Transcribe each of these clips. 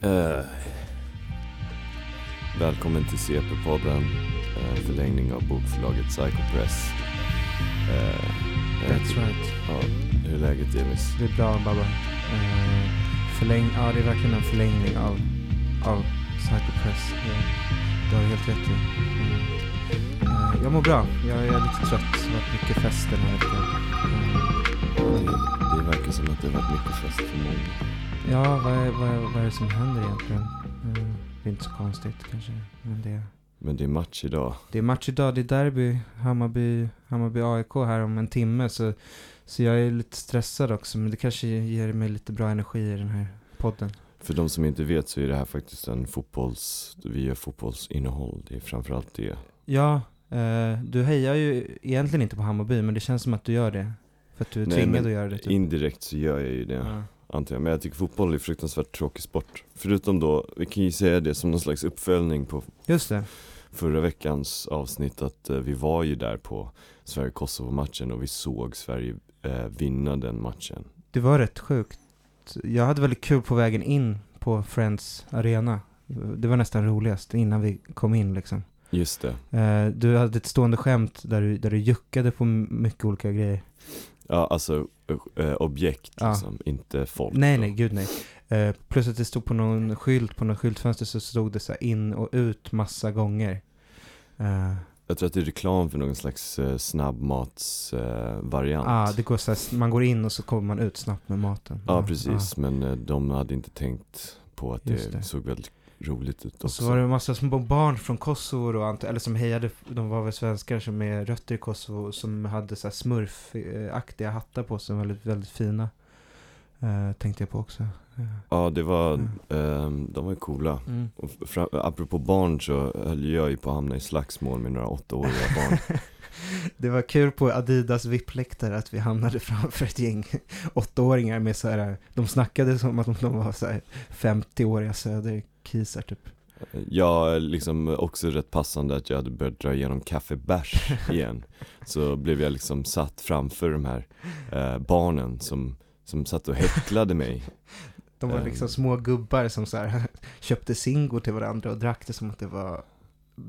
Eh, välkommen till CP-podden, en förlängning av bokförlaget Psychopress. Uh, That's right. Ja, hur är läget James? Det är bra Babba. Uh, förläng, ja, det är verkligen en förlängning av, av Psychopress. Det, det har du helt rätt i. Uh, jag mår bra. Jag är lite trött. Det har varit mycket fest den här veckan. Det, det verkar som att det har varit mycket fest för många. Ja, vad är, vad, är, vad är det som händer egentligen? det är inte så konstigt kanske. Men det, men det är match idag. Det är match idag. Det är derby. Hammarby, Hammarby AIK här om en timme. Så, så jag är lite stressad också. Men det kanske ger mig lite bra energi i den här podden. För de som inte vet så är det här faktiskt en fotbolls, vi gör fotbollsinnehåll. Det är framförallt det. Ja, eh, du hejar ju egentligen inte på Hammarby. Men det känns som att du gör det. För att du är Nej, tvingad att göra det. Typ. Indirekt så gör jag ju det. Ja antar jag. Men jag tycker fotboll är fruktansvärt tråkig sport. Förutom då, vi kan ju säga det som någon slags uppföljning på Just det. förra veckans avsnitt att eh, vi var ju där på Sverige-Kosovo-matchen och vi såg Sverige eh, vinna den matchen. Det var rätt sjukt. Jag hade väldigt kul på vägen in på Friends Arena. Det var nästan roligast innan vi kom in liksom. Just det. Eh, du hade ett stående skämt där du, där du juckade på mycket olika grejer. Ja, alltså äh, objekt ja. liksom, inte folk. Nej, då. nej, gud nej. Uh, plus att det stod på någon skylt, på något skyltfönster så stod det så in och ut massa gånger. Uh, jag tror att det är reklam för någon slags snabbmatsvariant. Ja, det går så här, man går in och så kommer man ut snabbt med maten. Ja, precis, men de hade inte tänkt på att det, det, såg väldigt roligt ut också. Och så var det en massa små barn från Kosovo och eller som hejade, de var väl svenskar som med rötter i Kosovo som hade så här smurfaktiga hattar på sig, väldigt, väldigt fina. Uh, tänkte jag på också. Uh. Ja, det var, mm. um, de var ju coola. Mm. Och fram, apropå barn så höll jag ju på att hamna i slagsmål med några åttaåriga barn. det var kul på Adidas VIP-läktare att vi hamnade framför ett gäng åttaåringar med så här, de snackade som att de var så här 50-åriga söder kisar typ. Ja, liksom också rätt passande att jag hade börjat dra igenom kaffebärs igen. Så blev jag liksom satt framför de här eh, barnen som, som satt och häcklade mig. De var liksom um, små gubbar som så här, köpte Singo till varandra och drack det som att det var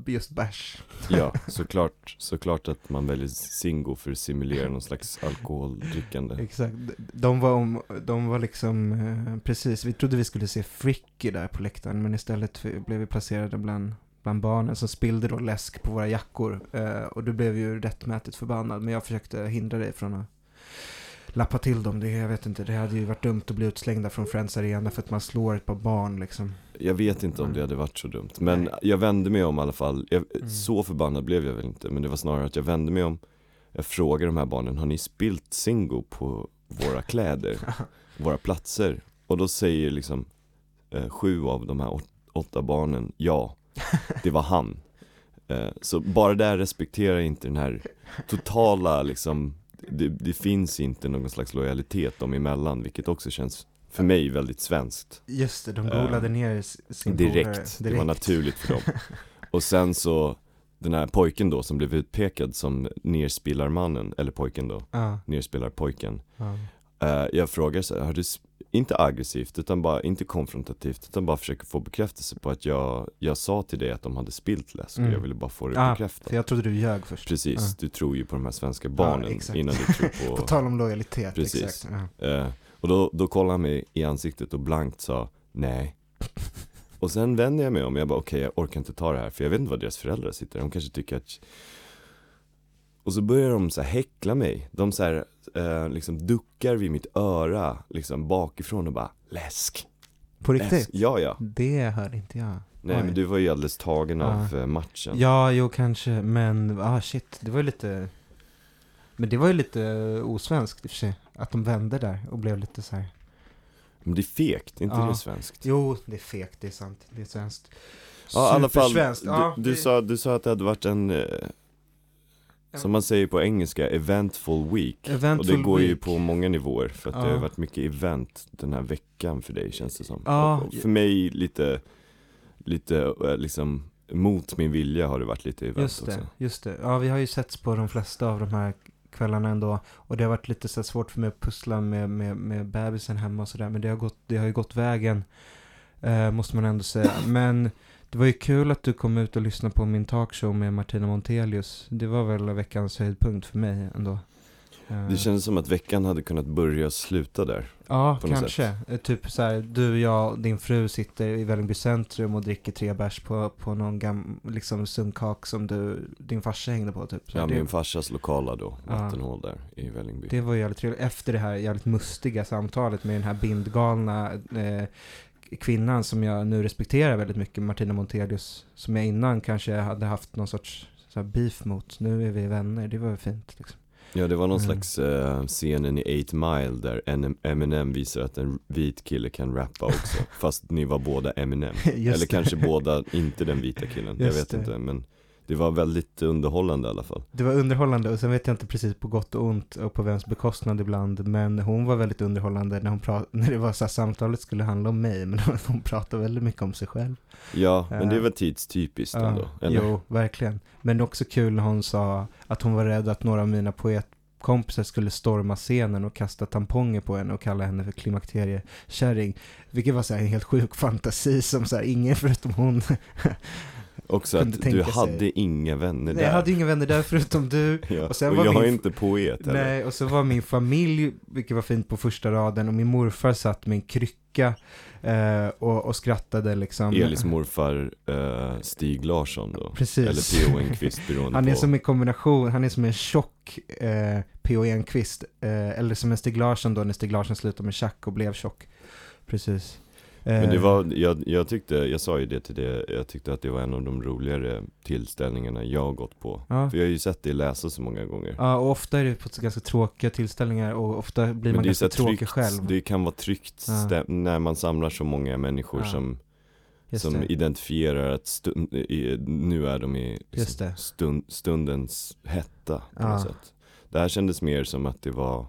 just bärs. Ja, såklart, såklart att man väljer Singo för att simulera någon slags alkoholdrickande. Exakt, de var, om, de var liksom, eh, precis, vi trodde vi skulle se Fricky där på läktaren, men istället blev vi placerade bland, bland barnen som spillde då läsk på våra jackor. Eh, och du blev ju rättmätigt förbannad, men jag försökte hindra dig från att lappa till dem. Det, jag vet inte, det hade ju varit dumt att bli utslängda från Friends Arena för att man slår ett par barn liksom. Jag vet inte om det hade varit så dumt. Men Nej. jag vände mig om i alla fall. Jag, mm. Så förbannad blev jag väl inte. Men det var snarare att jag vände mig om. Jag frågade de här barnen, har ni spilt Singo på våra kläder? våra platser? Och då säger liksom eh, sju av de här åtta barnen, ja, det var han. Eh, så bara där respekterar jag inte den här totala liksom det, det, finns inte någon slags lojalitet dem emellan, vilket också känns för mig väldigt svenskt. Just det, de golade uh, ner sin direkt, direkt, det var naturligt för dem. Och sen så, den här pojken då som blev utpekad som nerspelarmannen, eller pojken då, uh. nerspelarpojken. Uh. Uh, jag frågar så här, har du inte aggressivt, utan bara, inte konfrontativt, utan bara försöker få bekräftelse på att jag, jag sa till dig att de hade spilt läsk och mm. jag ville bara få det ah, bekräftat. För jag trodde du ljög först. Precis, ah. du tror ju på de här svenska barnen ah, innan du tror på... på tal om lojalitet, Precis. exakt. Uh, och då, då kollade han mig i ansiktet och blankt sa nej. och sen vände jag mig om, jag bara okej, okay, jag orkar inte ta det här, för jag vet inte vad deras föräldrar sitter, de kanske tycker att och så börjar de så häckla mig. De så här, eh, liksom duckar vid mitt öra, liksom bakifrån och bara läsk. På riktigt? Läsk. Ja, ja. Det hörde inte jag. Nej, Oj. men du var ju alldeles tagen av uh. matchen. Ja, jo kanske, men ah shit, det var ju lite Men det var ju lite osvenskt i och för sig. Att de vände där och blev lite så här. Men det är fegt, inte ja. det svenskt? Jo, det är fegt, det är sant. Det är svenskt. Ja, i alla fall, du, ja, du, det... sa, du sa att det hade varit en eh, som man säger på engelska, eventful week. Eventful och det går week. ju på många nivåer, för att ja. det har varit mycket event den här veckan för dig känns det som. Ja. För mig lite, lite eh, liksom mot min vilja har det varit lite event just det, också. Just det, ja vi har ju setts på de flesta av de här kvällarna ändå. Och det har varit lite så svårt för mig att pussla med, med, med bebisen hemma och sådär. Men det har, gått, det har ju gått vägen. Eh, måste man ändå säga. Men det var ju kul att du kom ut och lyssnade på min talkshow med Martina Montelius. Det var väl veckans höjdpunkt för mig ändå. Eh, Det kändes som att veckan hade kunnat börja och sluta där. Ja, kanske. Eh, Typ så här, du, jag och din fru sitter i Vällingby centrum och dricker tre bärs på, på någon gam, liksom sunkak som du, din farsa hängde på typ. Så Ja, det, min farsas lokala då, Ja. vattenhål där i Vällingby. det var jävligt trevligt. Efter det här jävligt mustiga samtalet med den här bindgalna eh, kvinnan som jag nu respekterar väldigt mycket, Martina Montelius, som jag innan kanske hade haft någon sorts så beef mot. Nu är vi vänner, det var fint liksom. Ja, det var någon Mm. slags eh, scenen i 8 Mile där Eminem visar att en vit kille kan rappa också. fast ni var båda Eminem. Eller kanske båda inte den vita killen, jag Just vet det. inte. Men det var väldigt underhållande i alla fall. Det var underhållande och sen vet jag inte precis på gott och ont och på vems bekostnad ibland. Men hon var väldigt underhållande när, hon när det var så här, samtalet skulle handla om mig. Men hon pratade väldigt mycket om sig själv. Ja, men det Eh, var tidstypiskt ändå. Eller? Jo, verkligen. Men också kul när hon sa att hon var rädd att några av mina poetkompisar skulle storma scenen och kasta tamponger på henne och kalla henne för klimakteriekärring. Vilket var så en helt sjuk fantasi som så här, ingen förutom hon Också att du sig. hade inga vänner Nej, där. jag hade inga vänner där förutom du. ja. och sen och var jag min- är inte poet heller. Nej, och så var min familj, vilket var fint på första raden, och min morfar satt med en krycka eh, och, och skrattade liksom. Elis morfar eh, Stig Larsson då. Precis. Eller P.O. Enquist beroende Han är på. som en kombination, han är som en tjock eh, P.O. Enquist, eh, eller som en Stig Larsson då när Stig Larsson slutade med tjack och blev tjock. Precis. Men det Eh, var, jag, jag tyckte, jag sa ju det till det, jag tyckte att det var en av de roligare tillställningarna jag har gått på. Ja. För jag har ju sett dig läsa så många gånger. Ja, och ofta är det på ganska tråkiga tillställningar och ofta blir man Men det, ganska tråkig tryggt, själv. det kan vara tryggt Ja. när man samlar så många människor Ja, som, Just som det. identifierar att stund, i, nu är de i det. stund, stundens hetta på något sätt. Det här kändes mer som att det var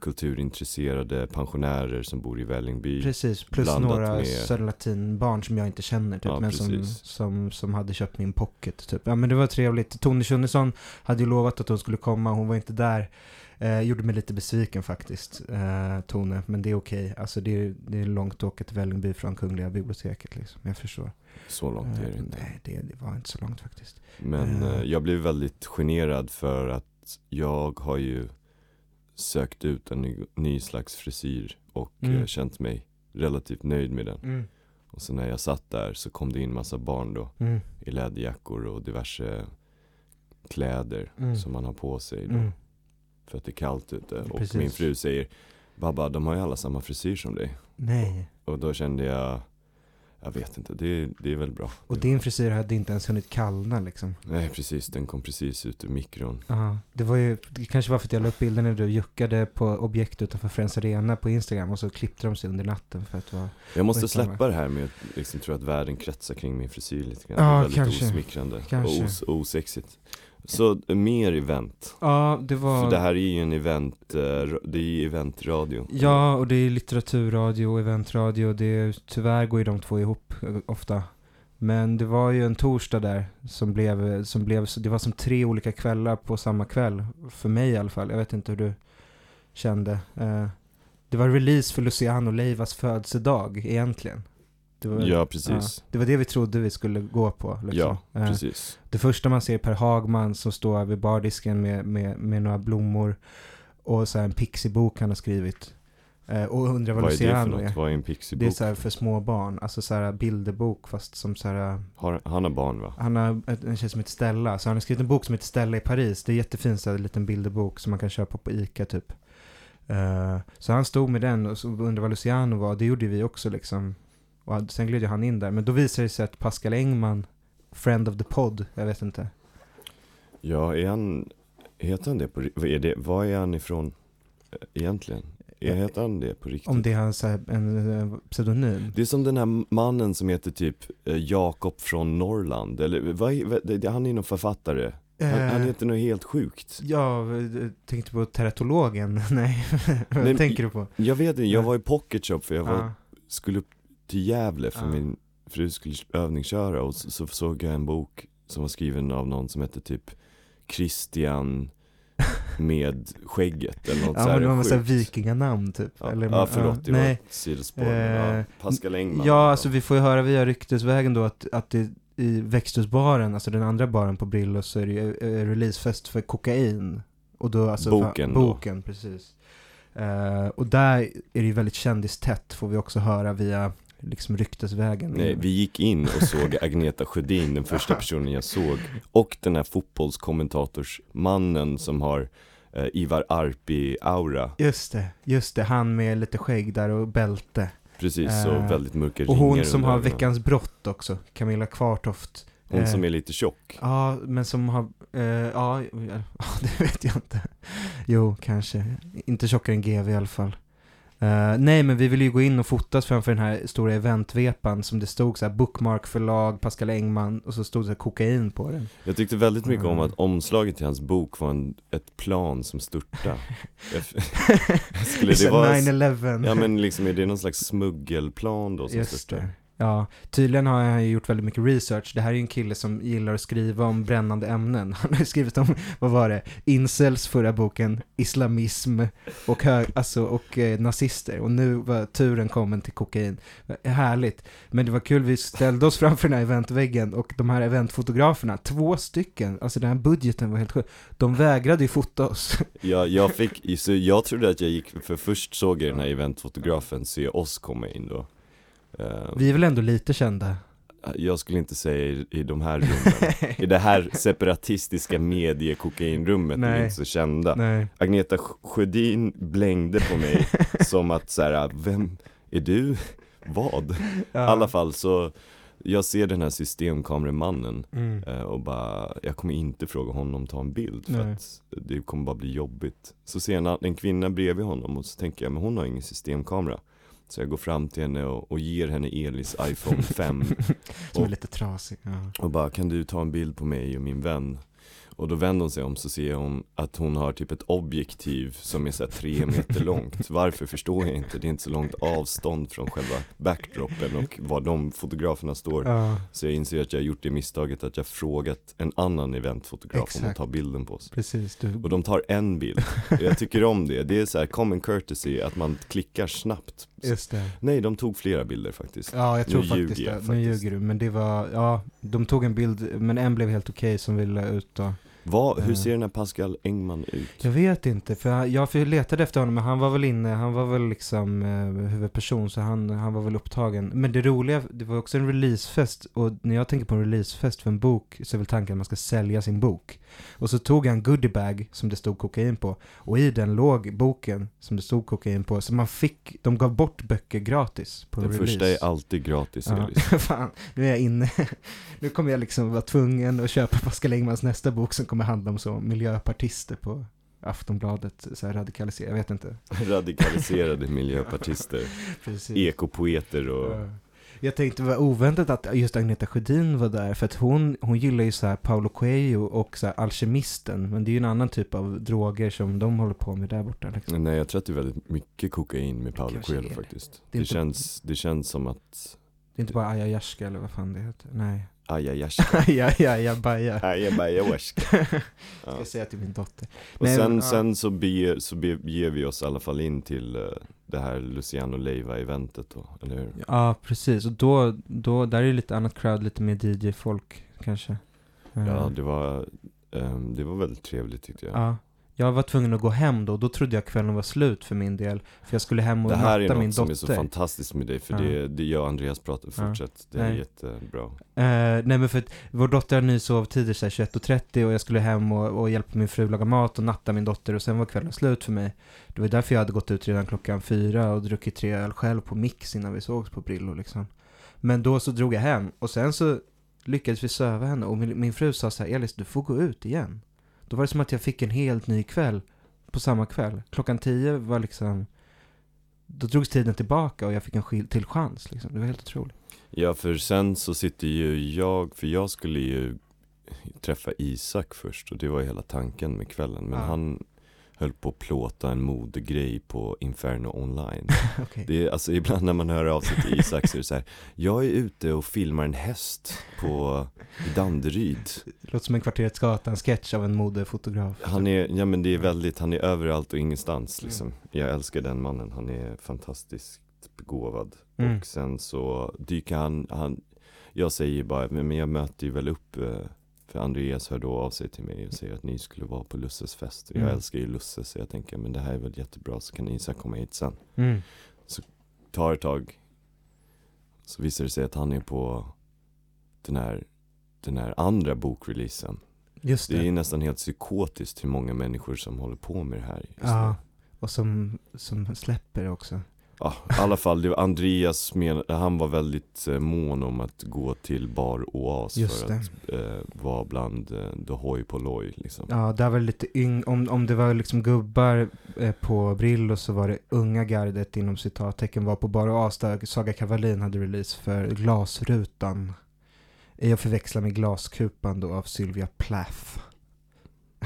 kulturintresserade pensionärer som bor i Vällingby. Precis, plus några med- Södra Latin-barn som jag inte känner typ, Ja, men som, som, som hade köpt min pocket typ. Ja men det var trevligt. Tony Schunnesson hade ju lovat att hon skulle komma, hon var inte där. Eh, gjorde mig lite besviken faktiskt, eh, Tone, men det är okej. Alltså det är, det är långt åka till Vällingby från Kungliga biblioteket liksom, jag förstår. Så långt är det Eh, inte. Nej, det, det var inte så långt faktiskt. Men Eh. eh, jag blev väldigt generad för att jag har ju sökt ut en ny, ny slags frisyr och Mm. eh, känt mig relativt nöjd med den. Och så när jag satt där så kom det in massa barn då Mm. i läderjackor och diverse kläder Mm. som man har på sig då Mm. för att det är kallt ute. Och Precis. min fru säger Babba, de har ju alla samma frisyr som dig. Nej, Och då kände jag, jag vet inte, det, det är väl bra. och din frisyr hade inte ens hunnit kallna liksom. Nej precis, den kom precis ut ur mikron. Ja, det var ju, det kanske var för att jag la upp bilder när du juckade på objekt utanför Friends Arena på Instagram och så klippte de sig under natten för att vara... Jag måste släppa det här med att liksom tro att världen kretsar kring min frisyr lite grann. Ja, det är väldigt kanske. osmickrande Kanske. och os osexigt. Så mer event. Ja, det var... För det här är ju en event, eh, det är ju eventradio. Ja, och det är litteraturradio och eventradio. Det är, tyvärr går ju de två ihop eh, ofta. Men det var ju en torsdag där som blev, som blev, det var som tre olika kvällar på samma kväll. För mig i alla fall. Jag vet inte hur du kände. Eh, det var release för Luciano Leivas födelsedag egentligen. Det var, Ja, precis. det var det vi trodde vi skulle gå på. Liksom. Ja, Eh, precis. Det första man ser är Per Hagman som står vid bardisken med, med, med några blommor och så här en pixibok han har skrivit. Eh, och undrar vad, Vad är det för Luciano? Vad är en Det är så för små barn, alltså så här bilderbok fast som så här, Har, han har barn va? han har en tjej som heter Stella, så han har skrivit en bok som heter Stella i Paris. Det är jättefin så här, liten bilderbok som man kan köpa på Ica typ. Eh, så han stod med den och undrade vad Luciano var, det gjorde vi också liksom. Och sen gled han in där, men då visade det sig att Pascal Engman, friend of the pod, jag vet inte. Ja, är han, heter han det på är det, vad är han ifrån eh, egentligen? Är, heter han det på riktigt? Om det är hans en eh, pseudonym. Det är som den här mannen som heter typ eh, Jakob från Norrland, eller vad, är- vad, han är någon författare. Han, han Eh, heter något helt sjukt. Ja, tänkte på teratologen. Nej, vad Nej, tänker du på? Jag vet inte, jag Ja. var i Pocket Shop för jag var, Ja. skulle upp till Gävle för Ja. min fru skulle övningsköra och så, så såg jag en bok som var skriven av någon som hette typ Christian med skägget eller något Ja så här men det var sjukt. vikinganamn typ Ja, eller, ja förlåt, det var nej. ett sidospår. men ja, Eh, Pascal Engman. Ja, alltså vi får ju höra via ryktesvägen då att, att det i växthusbaren, alltså den andra baren på Brillo, så är det ju eh, releasefest för kokain. Och då alltså Boken fa- då. Boken, precis. Eh, och där är det ju väldigt kändistätt, får vi också höra via liksom ryktesvägen. Nej, vi gick in och såg Agneta Sjödin, den första personen jag såg. Och den här fotbollskommentatorsmannen som har eh, Ivar Arpi-aura. Just det, just det. Han med lite skägg där och bälte. Precis, och Eh, väldigt mörka Och hon ringar som har. Veckans brott också, Camilla Kvartoft. Hon Eh, som är lite tjock. Ja, men som har, eh, ja, ja, det vet jag inte. Jo, kanske. Inte tjockare än GV i alla fall. Eh, nej, men vi ville ju gå in och fotas framför den här stora eventvepan som det stod så här Bookmark förlag, Pascal Engman och så stod det så här kokain på den. Jag tyckte väldigt mycket om Mm. att omslaget till hans bok var en, ett plan som störtade. Skulle det vara... 9-11. Ja men liksom, är det någon slags smuggelplan då som Just störtar? Ja, tydligen har han ju gjort väldigt mycket research. Det här är ju en kille som gillar att skriva om brännande ämnen. Han har ju skrivit om, vad var det, incels förra boken, islamism och, hög, alltså, och eh, nazister. Och nu var turen kommen till kokain. Härligt. Men det var kul, vi ställde oss framför den här eventväggen och de här eventfotograferna, två stycken, alltså den här budgeten var helt sjuk. De vägrade ju fota oss. Ja, jag fick, så jag trodde att jag gick, för först såg jag den här eventfotografen se oss komma in då. Eh, Vi är väl ändå lite kända? Jag skulle inte säga i, i de här rummen. I det här separatistiska mediekokainrummet är vi inte så kända. Nej. Agneta Sj- Sjödin blängde på mig som att så här, vem är du? Vad? I Ja. alla fall så, jag ser den här systemkameramannen Mm. eh, och bara, jag kommer inte fråga honom ta en bild för Nej. att det kommer bara bli jobbigt. Så ser jag en, en kvinna bredvid honom och så tänker jag, men hon har ingen systemkamera. Så jag går fram till henne och, och ger henne Elis iPhone 5 Som är Och- lite trasig. Ja. och bara, kan du ta en bild på mig och min vän? Och då vänder hon sig om så ser hon att hon har typ ett objektiv som är så här tre meter långt. Varför förstår jag inte, det är inte så långt avstånd från själva backdropen och var de fotograferna står. ja, Så jag inser att jag har gjort det misstaget att jag frågat en annan eventfotograf om att Exakt. ta bilden på oss. precis. Du, Och de tar en bild. Och jag tycker om det. Det är så här common courtesy att man klickar snabbt. Just det. Nej, de tog flera bilder faktiskt. Ja, jag Nu tror ljuger faktiskt det. Nu ljuger du. Men det var, ja, de tog en bild, men en blev helt okej som vi la ut då. Vad, hur Eh. ser den här Pascal Engman ut? Jag vet inte, för jag, letade efter honom, men han var väl inne, han var väl liksom eh, huvudperson, så han, han var väl upptagen. Men det roliga, det var också en releasefest, och när jag tänker på en releasefest för en bok, så är väl tanken att man ska sälja sin bok. Och så tog en goodiebag som det stod kokain på, och i den låg boken som det stod kokain på, så man fick, de gav bort böcker gratis på en Den release. första är alltid gratis Ja, fan, nu är jag inne. Nu kommer jag liksom vara tvungen att köpa Pascal Engmans nästa bok som kommer handla om så miljöpartister på Aftonbladet, så här radikaliserat, jag vet inte. Radikaliserade miljöpartister, ekopoeter och Ja. Jag tänkte det var oväntat att just Agneta Sjödin var där, för att hon, hon gillar ju så här Paolo Coelho och så här Alkemisten, men det är ju en annan typ av droger som de håller på med där borta. Liksom. Nej jag tror att det är väldigt mycket kokain med Paolo Coelho det. faktiskt Det det, inte- känns, det känns som att Det är inte bara Ayahuasca eller vad fan det heter. Nej. Ajajaska, Ajajajabaja. ajabajawaska Ska ja. säga till min dotter. Och Nej, sen, ja. sen så, beger, så beger vi oss i alla fall in till eh, det här Luciano Leiva-eventet då, eller hur? Ja, precis. Och då, då, där är det lite annat crowd, lite mer DJ-folk kanske. Eh, Ja, det var, ehm, det var väldigt trevligt tyckte jag ja. Jag var tvungen att gå hem då, då trodde jag kvällen var slut för min del. För jag skulle hem och Det här natta är min något som dotter. är så fantastiskt med dig, för Ja. det, det gör Andreas pratar, Ja. fortsätt, det är Nej. jättebra Eh, nej men för att vår dotter hade ny sovtider såhär 21.30 och jag skulle hem och, och hjälpa min fru laga mat och natta min dotter och sen var kvällen slut för mig. Det var därför jag hade gått ut redan klockan fyra och druckit tre öl själv på mix innan vi sågs på Brillo liksom. Men då så drog jag hem och sen så lyckades vi söva henne och min, min fru sa så här, Elis du får gå ut igen. Då var det som att jag fick en helt ny kväll på samma kväll. Klockan tio var liksom, då drogs tiden tillbaka och jag fick en till chans liksom. Det var helt otroligt. Ja, för sen så sitter ju jag, för jag skulle ju träffa Isak först och det var ju hela tanken med kvällen Men Ja. han, höll på att plåta en modegrej på Inferno online. Okej. Det är, alltså ibland när man hör av sig till Isak så är det så här, jag är ute och filmar en häst på i Danderyd. Det låter som en Kvarterets Gatan-sketch av en modefotograf. Han är, ja men det är väldigt, han är överallt och ingenstans liksom. Jag älskar den mannen, han är fantastiskt begåvad. Mm. Och sen så dyker han, han jag säger bara, men jag möter ju väl upp eh, för Andreas hör då av sig till mig och säger att ni skulle vara på Lusses fest. Och Jag Mm. älskar ju Lusse så jag tänker, men det här är väl jättebra så kan Isak komma hit sen. Mm. Tar ett tag, så visar det sig att han är på den här, den här andra bokreleasen. Just det. Det är nästan helt psykotiskt hur många människor som håller på med det här just Ja. Och som, som släpper det också. Ja, i alla fall, det var Andreas men, han var väldigt eh, mån om att gå till Bar Oas Just för att eh, vara bland eh, the hoj på loj liksom. Ja, där var det lite yng... Om, om det var liksom gubbar eh, på Brillo så var det unga gardet inom citattecken var på Bar och As där Saga Kavalin hade release för Glasrutan. Jag förväxlar med Glaskupan då av Sylvia Plath.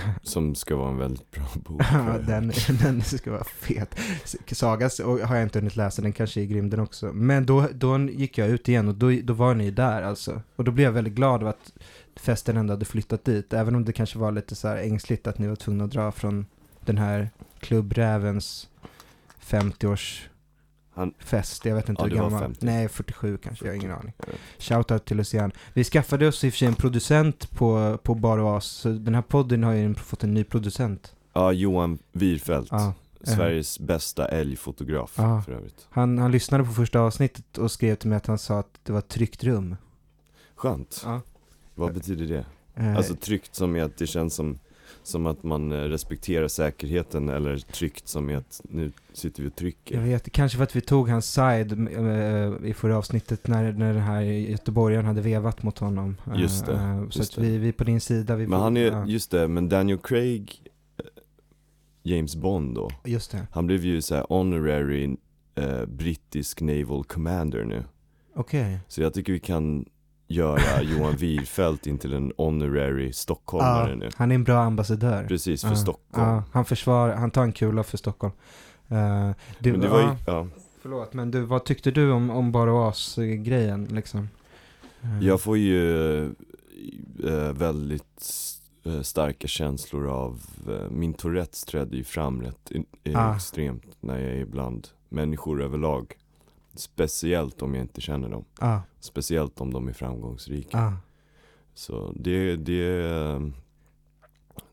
Som ska vara en väldigt bra bok. Ja, den, den ska vara fet. Sagas och har jag inte hunnit läsa, den kanske är grym den också. Men då, då gick jag ut igen och då, då var ni där alltså. Och då blev jag väldigt glad av att festen ändå hade flyttat dit. Även om det kanske var lite så här ängsligt att ni var tvungna att dra från den här klubbrävens 50-års han- fest. Jag vet inte Ja, hur gammal han 50. Nej, 47 kanske. Jag har ingen aning. Shoutout till Lucian. Vi skaffade oss i och för sig en producent på, på Bar As. Så den här podden har ju fått en ny producent. Ja, Johan Wirfelt. Ja. Sveriges bästa älgfotograf Ja. för övrigt. Han, han lyssnade på första avsnittet och skrev till mig att han sa att det var ett tryggt rum. Skönt. Ja. Vad betyder det? Eh, Alltså tryggt som i att det känns som, som att man eh, respekterar säkerheten eller tryggt som i att nu sitter vi och jag trycker. vet, kanske för att vi tog hans side eh, i förra avsnittet när, när den här göteborgaren hade vevat mot honom. Just det, eh, så just att det. vi, vi är på din sida. Vi Men han är, ja, just det, men Daniel Craig, James Bond då, just det. han blev ju så här honorary eh, brittisk naval commander nu. Okej. Så jag tycker vi kan göra Johan Wirfelt in till en honorary stockholmare Ja, nu. han är en bra ambassadör. Precis, för Ja, Stockholm. Ja, han försvarar, han tar en kula för Stockholm. Eh, det, Men det var ju, ja, Förlåt, men du, vad tyckte du om, om Bar och As-grejen liksom? Eh, jag får ju eh, väldigt starka känslor av, min Tourettes trädde ju fram rätt Ah. extremt när jag är bland människor överlag. Speciellt om jag inte känner dem. Ah, Speciellt om de är framgångsrika. ah. Så det, det,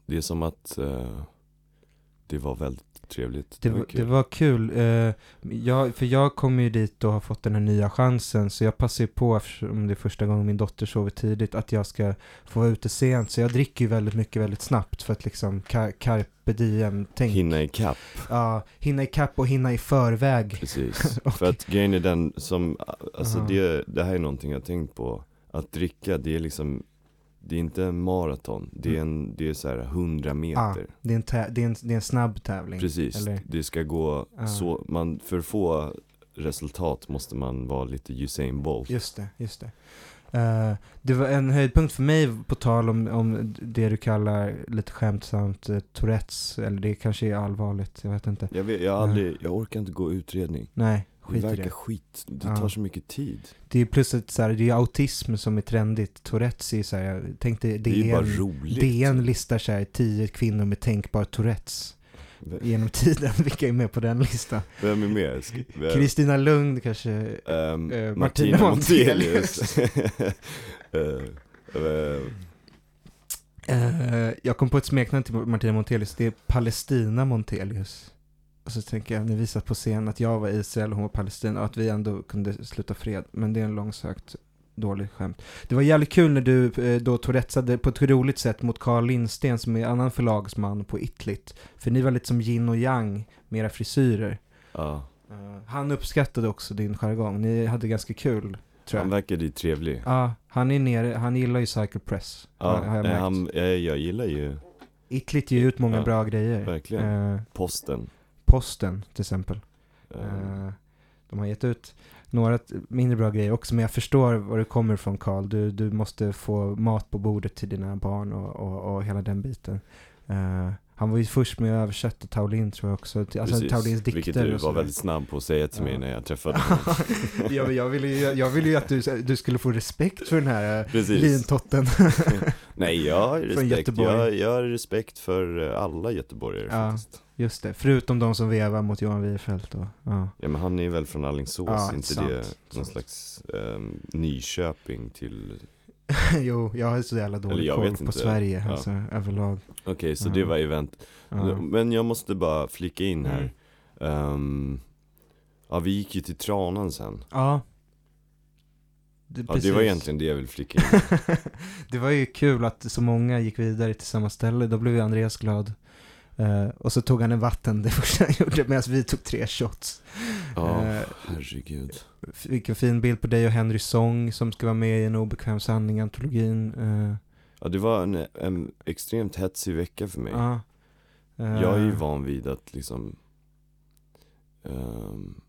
det är som att eh, det var väldigt trevligt. Det, var var, kul. det var kul. Eh, jag, för jag kom ju dit och har fått den här nya chansen. Så jag passar ju på, eftersom det är första gången min dotter sover tidigt, att jag ska få vara ute sent. Så jag dricker ju väldigt mycket väldigt snabbt för att liksom carpe diem tänk. Hinna ikapp, Ja, hinna i kapp och hinna i förväg. precis. Och- För att grejen är den som, alltså Aha. det, det här är någonting jag har tänkt på. Att dricka, det är liksom, det är inte en maraton. Det är en, det är så här 100 Ja, meter. det, är en det, är en, det är en snabb tävling. Precis, eller? det ska gå Ja. så, man, för att få resultat måste man vara lite Usain Bolt. Just det, just det. Eh, det var en höjdpunkt för mig på tal om, om det du kallar lite skämtsamt uh, Tourettes, eller det kanske är allvarligt, jag vet inte. Jag, vet, jag, aldrig, jag orkar inte gå utredning. Nej, skit i verkar det. skit, det Ja. tar så mycket tid. Det är plus att så här, det är autism som är trendigt. Tourettes är så här, jag tänkte Det DN, roligt. DN listar så här, tio kvinnor med tänkbar Tourettes genom tiden. Vilka är med på den listan? Vem är med? Kristina Lund kanske. Ehm, eh, Martina Montelius. Eh, Eh, jag kom på ett smeknamn till Martina Montelius. Det är Palestina Montelius. Och så tänker jag, ni visar på scen att jag var Israel och hon var Palestina och att vi ändå kunde sluta fred. Men det är en långsökt dålig skämt. Det var jävligt kul när du eh, då tourettesade på ett roligt sätt mot Carl Lindsten som är annan förlagsman på Itlit. För ni var lite som yin och yang med era frisyrer. ja, Eh, han uppskattade också din jargong. Ni hade ganska kul, tror han jag. verkade ju trevlig. Ja, han är nere, han gillar ju Cycle Press. Ja, har, har jag märkt. han, jag, jag gillar ju Itlit ger ut många bra grejer. verkligen. Eh, posten. Posten till exempel. Eh, de har gett ut några mindre bra grejer också, men jag förstår var du kommer ifrån Karl. Du, du måste få mat på bordet till dina barn och, och, och hela den biten. Eh, Han var ju först med att översätta Taolin tror jag också. Alltså Precis, Taolins dikter Vilket du var väldigt snabb på att säga till mig Ja. när jag träffade honom. ja, jag ville ju, jag ville ju att du, du skulle få respekt för den här eh, Precis. lintotten. Nej, jag har respekt. Jag, jag har respekt för alla göteborgare Ja. faktiskt. Just det, förutom de som vevar mot Johan Wierfeldt och, ja. Ja men han är väl från Alingsås, Ja, inte sant, det någon sant. slags ehm, Nyköping till jo, jag har så jävla dålig koll på inte. Sverige, Ja. alltså överlag. Okej, så Ja. det var event. Men jag måste bara flika in här. Mm. Ehm, ja, vi gick ju till Tranan sen. Ja. Ja, det var egentligen det jag ville flika in. det var ju kul att så många gick vidare till samma ställe, då blev ju Andreas glad. Eh, och så tog han en vatten det första han gjorde medan vi tog tre shots. Ja, Eh, herregud. F- Vilken fin bild på dig och Henry Song som ska vara med i en obekväm sanning, antologin. Eh, Ja, det var en, en extremt hetsig vecka för mig. ja. Jag är ju van vid att liksom ehm,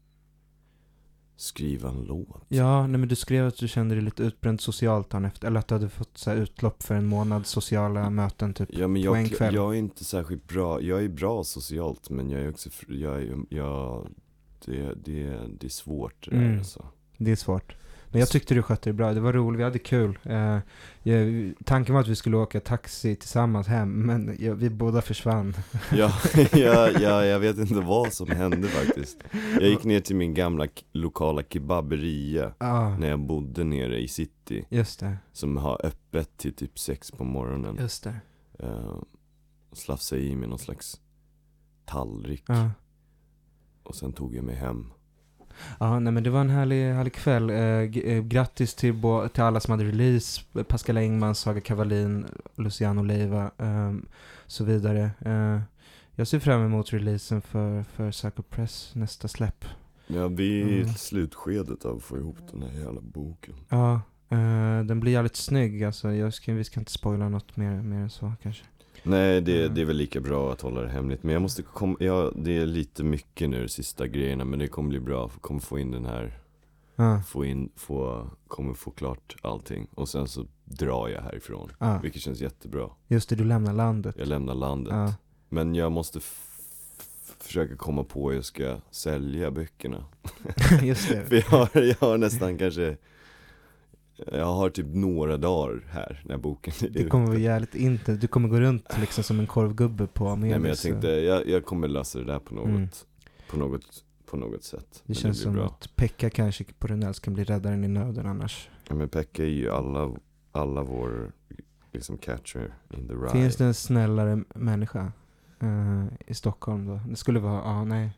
skriva en låt. Ja, nej men du skrev att du kände dig lite utbränd socialt dagen efter, eller att du hade fått så här, utlopp för en månad sociala möten typ. Ja men på en jag, kväll. jag är inte särskilt bra, jag är bra socialt men jag är också, jag jag, det, det, det är svårt det där Mm. alltså. Det är svårt. Men jag tyckte du skötte det bra, det var roligt, vi hade kul. Eh, jag, tanken var att vi skulle åka taxi tillsammans hem, men jag, vi båda försvann. Ja, ja, ja, jag vet inte vad som hände faktiskt. Jag gick ner till min gamla lokala kebaberia Ja, när jag bodde nere i city. just det, Som har öppet till typ sex på morgonen. just det. Uh, slafsade i mig någon slags tallrik. Ja. Och sen tog jag mig hem. Ja, nej men det var en härlig, härlig kväll. Eh, eh, grattis till, till alla som hade release. Pascal Engman, Saga Kavalin, Luciano Leiva, ehm, så vidare. Eh, jag ser fram emot releasen för, för Psycho Press, nästa släpp. Ja, vi är i Mm. slutskedet av att få ihop den här jävla boken. Ja, eh, den blir jävligt snygg alltså. Jag ska, vi ska inte spoila något mer, mer än så kanske. Nej, det, Mm. det är väl lika bra att hålla det hemligt. Men jag måste komma, ja, det är lite mycket nu de sista grejerna. Men det kommer bli bra. Kommer få in den här, Ja, få in, få, kommer få klart allting. Och sen så drar jag härifrån. ja. Vilket känns jättebra. just det, du lämnar landet. Jag lämnar landet. Men jag måste försöka komma på hur jag ska sälja böckerna. just det. För jag har, jag har nästan kanske Jag har typ några dagar här när boken är Det kommer vara jävligt inte, du kommer gå runt liksom som en korvgubbe på Amelis. Nej men jag tänkte, jag, jag kommer lösa det där på något, Mm. på något, på något sätt. Det Men känns blir som bra. att Pekka kanske på Runells kan bli räddaren i nöden annars. Ja, men Pekka är ju alla, alla vår, liksom catcher in the ride. Finns det en snällare människa eh, i Stockholm då? Det skulle vara, ja nej.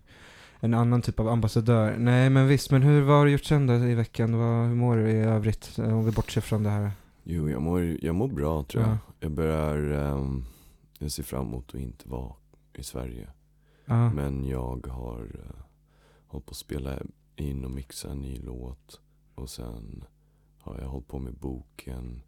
En annan typ av ambassadör. Nej men visst, men hur, vad har du gjort sen då i veckan? Vad, hur mår du i övrigt? eh, Om vi bortser från det här. Jo, jag mår, jag mår bra tror jag. Ja. Jag börjar, ehm, jag ser fram emot att inte vara i Sverige. Ja, Men jag har uh, hållit på att spela in och mixa en ny låt. Och sen har jag hållit på med boken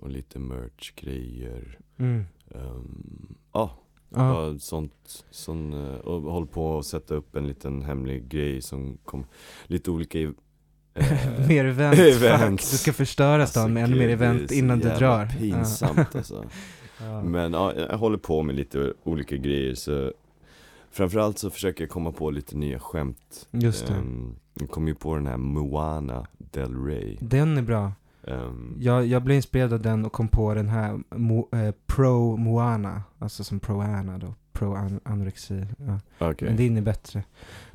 och lite merch-grejer. mm. Um, ja, ja. bara sånt. Sån, eh, och hållit på att sätta upp en liten hemlig grej som kom, lite olika i- eh, mer event. events. Fuck, du ska förstöra stan alltså, med ännu mer event innan du drar. pinsamt alltså. Ja. Men ja, jag håller på med lite olika grejer så Framförallt så försöker jag komma på lite nya skämt Just det. Ehm, Jag kom ju på den här Moana Del Rey Den är bra. Ehm, Jag, jag blev inspirerad av den och kom på den här Mo, eh, Pro Moana, alltså som Pro Anna då. Pro an anorexi. Ja. Okej, Men din är bättre.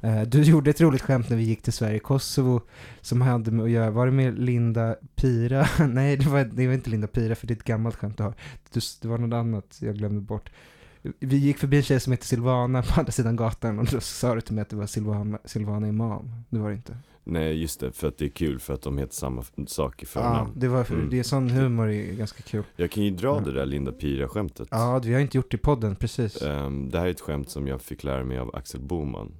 Eh, du gjorde ett roligt skämt när vi gick till Sverige, Kosovo, som hade med att göra, var det med Linda Pira? Nej, det var, det var inte Linda Pira, för det är ett gammalt skämt du har. Du, det var något annat jag glömde bort. Vi gick förbi en tjej som heter Silvana på andra sidan gatan och då sa du till mig att det var Silvana, Silvana Imam. Det var det inte. Nej just det, för att det är kul för att de heter samma sak i Ja, förnamn det var, Mm. det är sån humor är ganska kul. Jag kan ju dra Ja. det där Linda Pira-skämtet Ja, vi har inte gjort det i podden, precis. Ehm, Det här är ett skämt som jag fick lära mig av Axel Boman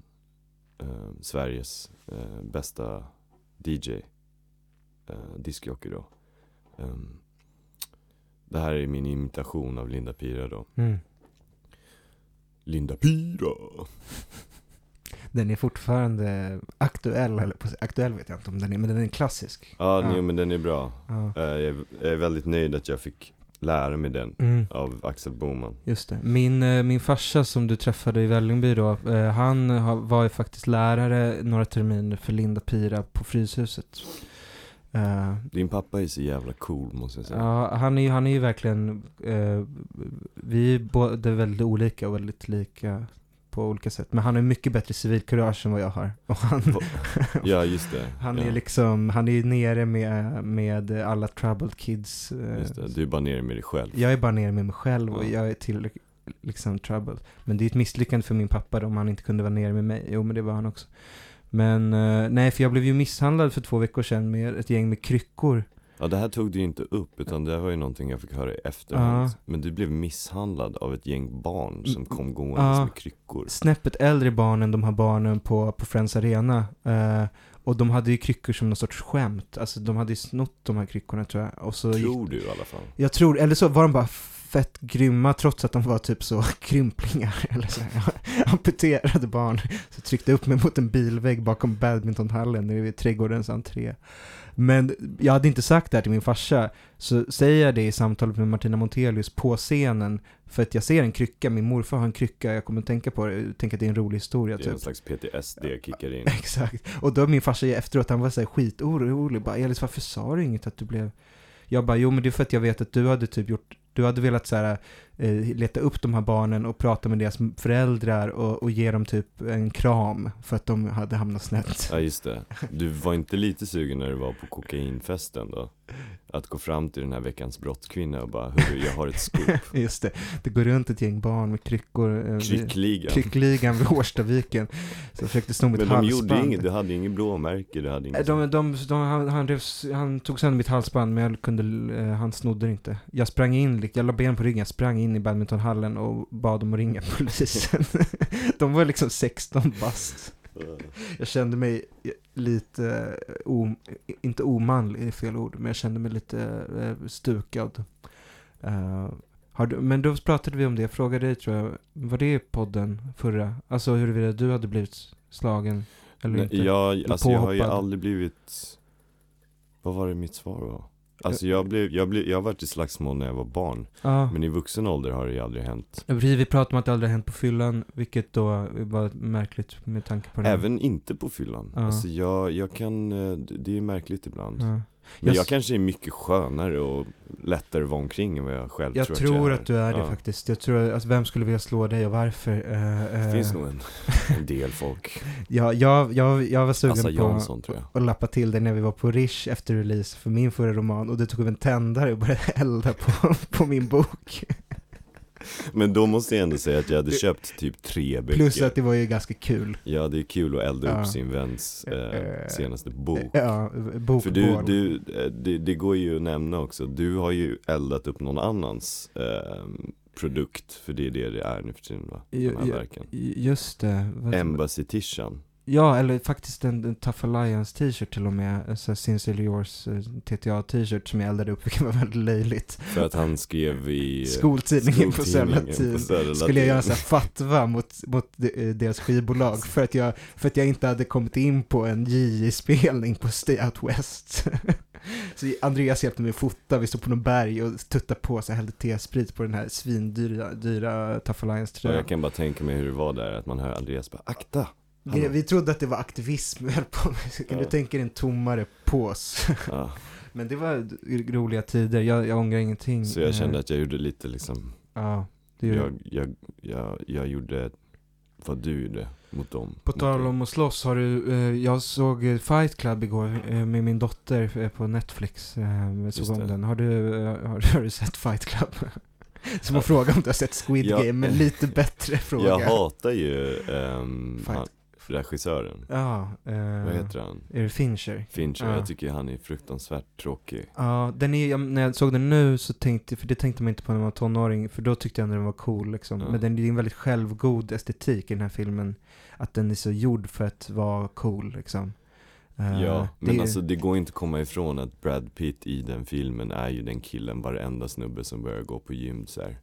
Ehm, Sveriges eh, bästa DJ uh, Diskjockey då Ehm, Det här är min imitation av Linda Pira då Mm. Linda Pira Den är fortfarande aktuell, eller aktuell vet jag inte om den är, men den är klassisk. Ja, Ja. nej, men den är bra Ja. Eh, jag, är, väldigt nöjd att jag fick lära mig den Mm. av Axel Boman. Just det. Min, eh, min farsa som du träffade i Vällingby då, eh, han var ju faktiskt lärare några terminer för Linda Pira på Fryshuset. Eh, Din pappa är så jävla cool måste jag säga. ja, han är ju, han är ju verkligen, eh, vi är både väldigt olika och väldigt lika på olika sätt. Men han har mycket bättre civilkurage än vad jag har. Och han, Ja, just det. han ja. är liksom, han är nere med, med alla troubled kids. eh, Just det. Du är bara nere med dig själv. Jag är bara nere med mig själv och Ja. jag är tillräckligt liksom troubled. Men det är ett misslyckande för min pappa då, om han inte kunde vara nere med mig. Jo, men det var han också. Men eh, nej, för jag blev ju misshandlad för två veckor sedan med ett gäng med kryckor. Ja, det här tog du ju inte upp, utan det var ju någonting jag fick höra i efterhand. Ja. Men du blev misshandlad av ett gäng barn som Mm, kom gåendes ja. med kryckor. Snäppet äldre barn än de här barnen på, på Friends Arena. Eh, och de hade ju kryckor som någon sorts skämt. Alltså de hade ju snott de här kryckorna tror jag. Och så gick, Tror du i alla fall. Jag tror, eller så var de bara fett grymma trots att de var typ så krymplingar eller så här, amputerade barn. Så tryckte upp mig mot en bilvägg bakom badmintonhallen nere vid trädgårdens entré. Men jag hade inte sagt det här till min farsa, så säger jag det i samtalet med Martina Montelius på scenen, för att jag ser en krycka, min morfar har en krycka, jag kommer att tänka på det, tänka att det är en rolig historia Det är typ. en slags PTSD kickar in. Exakt. Och då min farsa efteråt, han var så här skitorolig. Bara, Elis varför sa du inget att du blev... Jag bara, jo men det är för att jag vet att du hade typ gjort, du hade velat så här, eh, leta upp de här barnen och prata med deras föräldrar och, och ge dem typ en kram för att de hade hamnat snett. Ja just det. Du var inte lite sugen när du var på kokainfesten då? Att gå fram till den här veckans brottskvinna och bara Hörru, jag har ett scoop. Just det, det går runt ett gäng barn med kryckor. eh, Kryckligan. Kryckligan vid Årstaviken. Som försökte sno mitt Men de halsband. gjorde inget, du hade inget blåmärke, du hade Eh, inget De, de, de, han, han, revs- han tog sönder mitt halsband men jag kunde, han snodde det inte. Jag sprang in, lik- jag la ben på ryggen, sprang in i badmintonhallen och bad dem att ringa polisen. de var liksom 16 bast. Jag kände mig lite, eh, o, inte omanlig är fel ord, men jag kände mig lite eh, stukad. Har du, men då pratade vi om det, jag frågade dig tror jag, var det i podden förra? Alltså huruvida du hade blivit slagen eller Nej, inte? jag, alltså jag har ju aldrig blivit Vad var det mitt svar var? Alltså jag blev, jag blev, jag har varit i slagsmål när jag var barn Ja. Men i vuxen ålder har det ju aldrig hänt Precis, vi pratade om att det aldrig hänt på fyllan, vilket då var märkligt med tanke på det. Även inte på fyllan Ja. Alltså jag, jag kan, eh, det är märkligt ibland Ja. Men Jag jag kanske är mycket skönare och lättare att vara omkring än vad jag själv Jag tror, tror att att jag du är det Ja. faktiskt. Jag tror, alltså vem skulle vilja slå dig och varför? Eh, Det eh, finns nog en, en del folk Ja, jag, jag, jag var sugen på Jansson jag att lappa till det när vi var på Rish efter release för min förra roman och du tog upp en tändare och började elda på, på min bok. Men då måste jag ändå säga att jag hade köpt typ tre böcker Plus att det var ju ganska kul. Ja det är kul att elda Ja. upp sin väns eh, Eh, senaste bok Ja, bokbål. För du, du eh, det, det går ju att nämna också, du har ju eldat upp någon annans eh, produkt, för det är det det är nu för tiden va? De här verken. Just det. Embassy Tishan. Ja, eller faktiskt en, en Tough Alliance t-shirt till och med. Här Sincerely Yours eh, TTA t-shirt som jag eldade upp, vilket var väldigt löjligt. För att han skrev i Skoltidningen Södra Skoltidningen på. Södra Skulle jag göra en sån här fatwa mot, mot eh, deras skivbolag för att, jag, för att jag inte hade kommit in på en JJ-spelning på Stay Out West. Så Andreas hjälpte mig att fota, vi stod på någon berg och tuttade på så jag hällde T-sprit på den här svindyra dyra Tough Alliance-tröjan. jag kan bara tänka mig hur det var där, att man hör Andreas bara akta! Vi, vi trodde att det var aktivism vi höll på med. Kan du Ja. tänka dig en tommare pås? Ja, Men det var roliga tider, jag, jag ångrar ingenting. så jag Eh, kände att jag gjorde lite liksom, Ja, det är jag, jag, jag, jag gjorde vad du gjorde mot dem. På tal om att slåss, har du, eh, jag såg eh, Fight Club igår eh, med min dotter eh, på Netflix. Eh, såg om den. Har du, eh, har, har du sett Fight Club? Som att fråga om du har sett Squid Ja. Game, men lite bättre fråga. Jag hatar ju ehm, Fight. han, regissören. Ja, eh, Vad heter han? Är det Fincher? Fincher, Ja. jag tycker han är fruktansvärt tråkig. Ja, den är, jag, när jag såg den nu så tänkte, för det tänkte man inte på när man var tonåring, för då tyckte jag ändå den var cool liksom. Ja. Men den, det är en väldigt självgod estetik i den här filmen. Att den är så gjord för att vara cool liksom. Eh, Ja, men det- alltså det går inte att komma ifrån att Brad Pitt i den filmen är ju den killen, varenda snubbe som börjar gå på gym så här.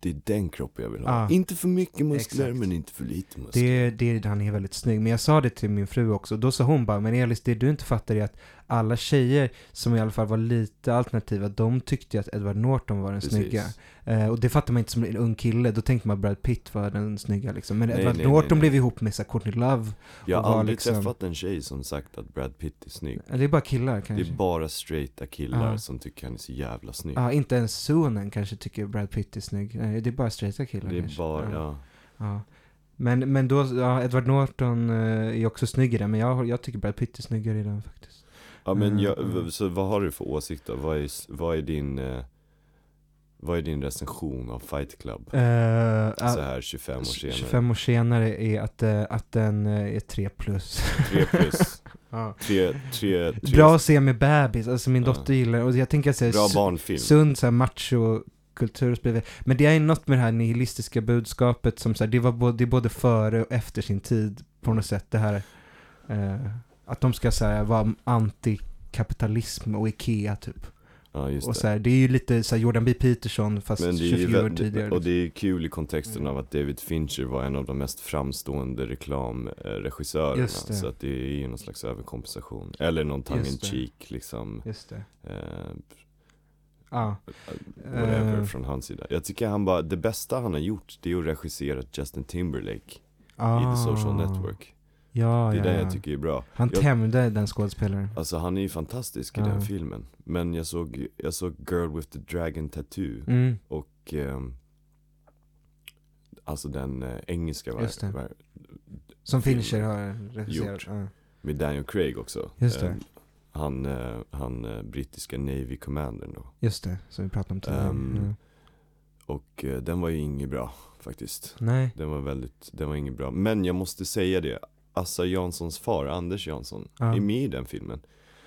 Det är den kroppen jag vill ha. Ah. Inte för mycket muskler Exakt. men inte för lite muskler. Det, det, han är väldigt snygg. Men jag sa det till min fru också. Då sa hon bara, men Elis, det du inte fattar är att alla tjejer som i alla fall var lite alternativa, de tyckte ju att Edward Norton var den Precis. snygga. Eh, och det fattar man inte som en ung kille, då tänkte man Brad Pitt var den snygga liksom. Men Nej, Edward nej, Norton nej, blev ihop med så här, Courtney Love. Jag har aldrig liksom- träffat en tjej som sagt att Brad Pitt är snygg. Det är bara killar Det kanske. är bara straighta killar Ja. som tycker han är så jävla snygg. Ja, inte ens Suonen kanske tycker Brad Pitt är snygg. Nej, det är bara straighta killar det är kanske. bara, ja. ja. Ja. Men, men då, ja, Edward Norton eh, är också snygg i den, men jag, jag tycker Brad Pitt är snyggare i den faktiskt. Ja men Mm, jag, så vad har du för åsikt då? Vad är, vad är din, eh, vad är din recension av Fight Club? Uh, så här 25 år senare. 25 år senare är att, eh, att den är 3 plus. 3 plus, ja. 3, 3, 3 Bra att se med bebis, alltså min dotter gillar och jag tänker säga bra barnfilm. sund så här macho kultur och så vidare. Men det är något med det här nihilistiska budskapet som så här, det var både, det är både före och efter sin tid på något sätt. Det här att de ska så här, vara antikapitalism och Ikea typ. Ja just Och det. så här, det är ju lite så här Jordan B. Peterson fast Men det är ju 24 år tidigare. liksom. och det är kul i kontexten Mm. av att David Fincher var en av de mest framstående reklamregissörerna. Så att det är ju någon slags överkompensation. Eller någon tongue in cheek liksom. Just det. Eh, Ja. whatever Eh. från hans sida. Jag tycker han bara, det bästa han har gjort det är att regissera Justin Timberlake Ah. i The Social Network. Ja, Det är ja, det ja. jag tycker är bra. Han Jag- tämjde den skådespelaren. Alltså han är ju fantastisk i Ja. den filmen. Men jag såg, jag såg Girl with the Dragon Tattoo Mm. och ehm, Alltså den eh, engelska var, Just det. var, Som Fincher har regisserat. Ja. med Daniel Craig också. Just det. Ehm, han, eh, han eh, brittiska Navy commandern då. Just det, som vi pratade om tidigare. Ehm, ja. Och eh, den var ju inget bra faktiskt. Nej. Den var väldigt, den var inget bra. Men jag måste säga det, Assa Janssons far, Anders Jansson, Ja. är med i den filmen.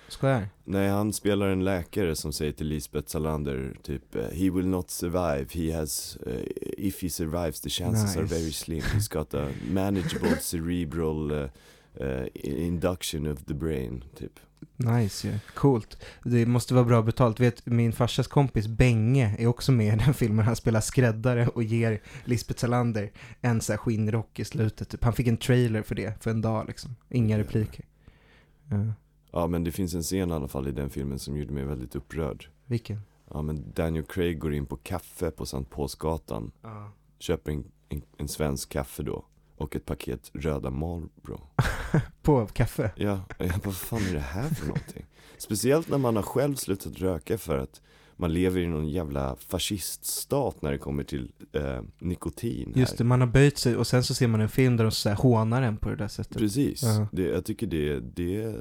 Skojar? Nej, han spelar en läkare som säger till Lisbeth Salander typ eh, He will not survive, he has, eh, if he survives the chances are Nice. very slim He's got a manageable cerebral eh, eh, induction of the brain, typ Nice ju. Coolt. Det måste vara bra betalt. Vet, min farsas kompis Benge är också med i den filmen. Han spelar skräddare och ger Lisbeth Salander en så här skinnrock i slutet. Typ. Han fick en trailer för det, för en dag liksom. Inga repliker. Ja. Ja men det finns en scen i alla fall i den filmen som gjorde mig väldigt upprörd Vilken? Ja men Daniel Craig går in på kaffe på Sankt Paulsgatan Ja. Köper en, en, en svensk kaffe då Och ett paket röda Marlboro På kaffe? Ja, jag bara, vad fan är det här för någonting? Speciellt när man har själv slutat röka för att man lever i någon jävla fasciststat när det kommer till eh, nikotin här. Just det, man har böjt sig och sen så ser man en film där de så här hånar en på det där sättet. Precis, Ja. det, jag tycker det, det,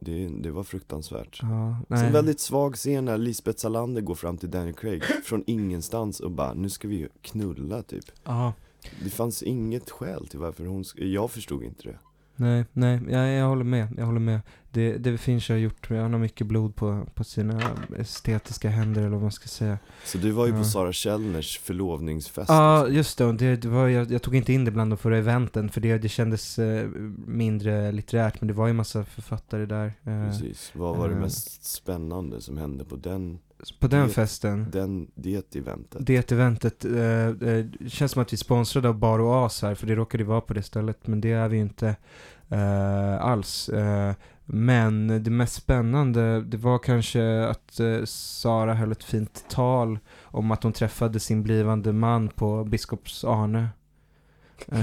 det, det var fruktansvärt Ja, Sen nej. väldigt svag scen när Lisbeth Salander går fram till Daniel Craig från ingenstans och bara, nu ska vi knulla typ Ja, Det fanns inget skäl till varför hon, jag förstod inte det nej, nej, jag, jag håller med, jag håller med. Det, det Fincher har gjort, han har mycket blod på, på sina estetiska händer eller vad man ska säga. Så du var ju Ja. på Sara Källners förlovningsfest Ja, just det. det, det var, jag, jag tog inte in det bland de förra eventen för det, det kändes eh, mindre litterärt, men det var ju massa författare där. Eh, Precis, vad var det eh. mest spännande som hände på den, på den Det- festen, den, det eventet? det eventet, eh, eh, känns som att vi är sponsrade av Bar och As här, för det råkade vara på det stället, men det är vi ju inte eh, alls. Eh, men det mest spännande, det var kanske att eh, Sara höll ett fint tal om att hon träffade sin blivande man på Biskops Arne.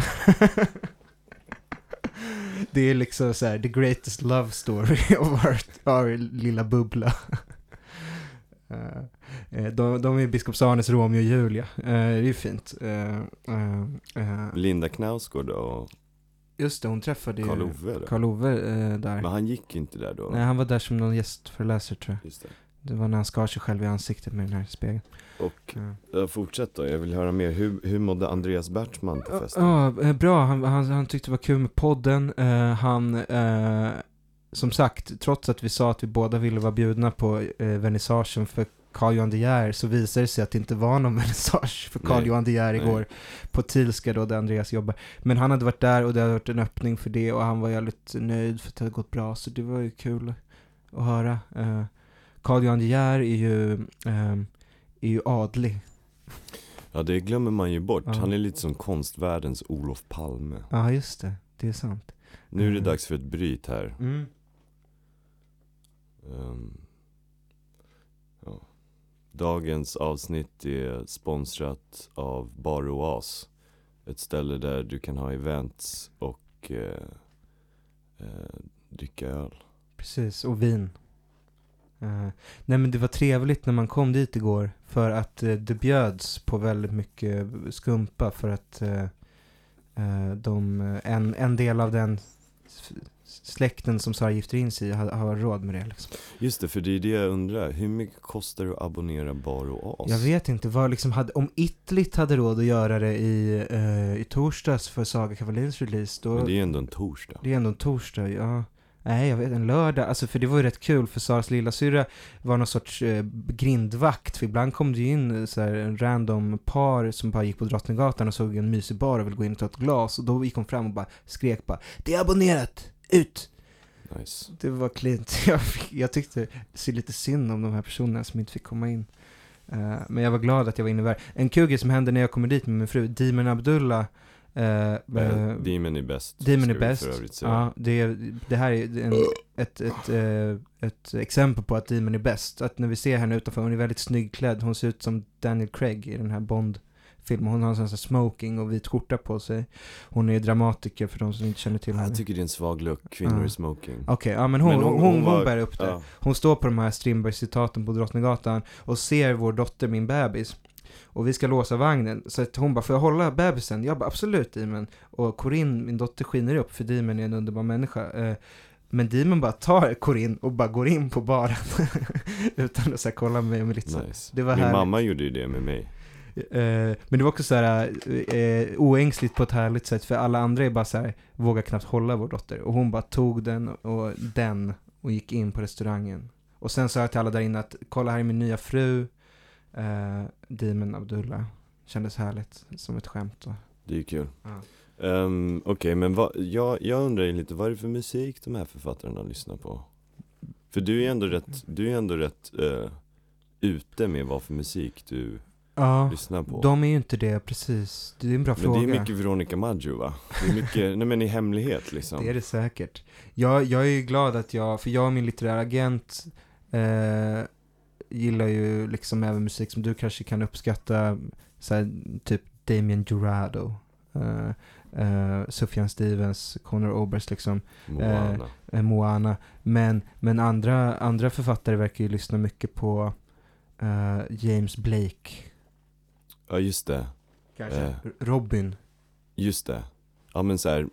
det är liksom så här, the greatest love story of our, our lilla bubbla. Eh, eh, de, de är Biskops Arnes Romeo och Julia. Eh, det är ju fint. Linda Knausgård och just det, hon träffade ju Karl-Ove eh, där. Men han gick inte där då? Nej, han var där som någon gästföreläsare tror jag. Just det. Det var när han skar sig själv i ansiktet med den här spegeln. Och, Ja. uh, fortsätt då, jag vill höra mer, hur, hur mådde Andreas Bertman på festen? Ja, bra. Han, han, han tyckte det var kul med podden. Eh, han, eh, som sagt, trots att vi sa att vi båda ville vara bjudna på eh, vernissagen för Carl Johan De Geer så visade det sig att det inte var någon vernissage för Carl Nej, Johan De Geer nej. igår på Tilska då där Andreas jobbar. Men han hade varit där och det hade varit en öppning för det och han var jävligt nöjd för att det hade gått bra så det var ju kul att höra. Eh, Carl Johan De Geer är ju, eh, är ju adlig. Ja det glömmer man ju bort, Ja. han är lite som konstvärldens Olof Palme Ja, just det. Det är sant. Nu är det Mm. dags för ett bryt här Mm. Um, ja. Dagens avsnitt är sponsrat av Bar Oas. Ett ställe där du kan ha events och eh, eh, dricka öl. Precis, och vin. Uh, nej men det var trevligt när man kom dit igår för att uh, det bjöds på väldigt mycket skumpa för att uh, de, en, en del av den släkten som Sara gifter in sig i har, har råd med det liksom. Just det, för det är det jag undrar. Hur mycket kostar det att abonnera Bar Oas? Jag vet inte, vad liksom hade, om Itlit hade råd att göra det i, eh, i torsdags för Saga Kavalins release, då... Men det är ändå en torsdag. Det är ändå en torsdag, ja. Nej, jag vet, en lördag. Alltså för det var ju rätt kul för Saras lilla syra var någon sorts eh, grindvakt. För ibland kom det ju in eh, så här, en random par som bara gick på Drottninggatan och såg en mysig bar och ville gå in och ta ett glas. Och då gick hon fram och bara skrek bara Det är abonnerat! Ut! Nice. Det var klint. Jag, jag tyckte så lite synd om de här personerna som inte fick komma in. Eh, men jag var glad att jag var inne där. En kul grej som hände när jag kommer dit med min fru, Demon Abdullah. Eh, eh, Demon är bäst. Demon är bäst. Ja, det, det här är en, ett, ett, eh, ett exempel på att Demon är bäst. Att när vi ser henne utanför, hon är väldigt snygg klädd. Hon ser ut som Daniel Craig i den här Bond-filmen. Hon har en sån här smoking och vit skjorta på sig. Hon är dramatiker för de som inte känner till henne. Jag tycker det är en svag look, kvinnor Ja. i smoking. Okej, ja men hon, Men hon, hon- hon, hon var- bär upp det. Ja. Hon står på de här Strindberg-citaten på Drottninggatan och ser vår dotter, min bebis. Och vi ska låsa vagnen. Så att hon bara, får jag hålla bebisen? Jag bara, absolut Demon. Och Corinne, min dotter, skiner upp för Demon är en underbar människa. Eh, Men Demon bara tar Corinne och bara går in på baren. Utan att så här, kolla mig och Melissa. Nice. Det var Min härligt. mamma gjorde ju det med mig. Eh, men det var också så här eh, oängsligt på ett härligt sätt. För alla andra är bara så här, vågar knappt hålla vår dotter. Och hon bara tog den och den och gick in på restaurangen. Och sen sa jag till alla där inne att kolla här är min nya fru. Eh, Demon Abdullah. Kändes härligt, som ett skämt då. Det är ju kul. Ja. Um, Okej, men vad, jag, jag undrar lite, vad är det för musik de här författarna lyssnar på? För du är ändå rätt, du är ändå rätt eh, ute med vad för musik du Ja, lyssnar på. de är ju inte det precis. Det är en bra men fråga. det är mycket Veronica Maggio va? Det är mycket, nej men i hemlighet liksom. Det är det säkert. Jag, jag är ju glad att jag, för jag och min litterära agent eh, gillar ju liksom även musik som du kanske kan uppskatta, så här, typ Damien Jurado, eh, eh, Sufjan Stevens, Conor Oberst liksom, Moana. eh, Moana. Men, men andra, andra författare verkar ju lyssna mycket på eh, James Blake, Ja just det, kanske. Eh. Robin. just det. Ja men så här,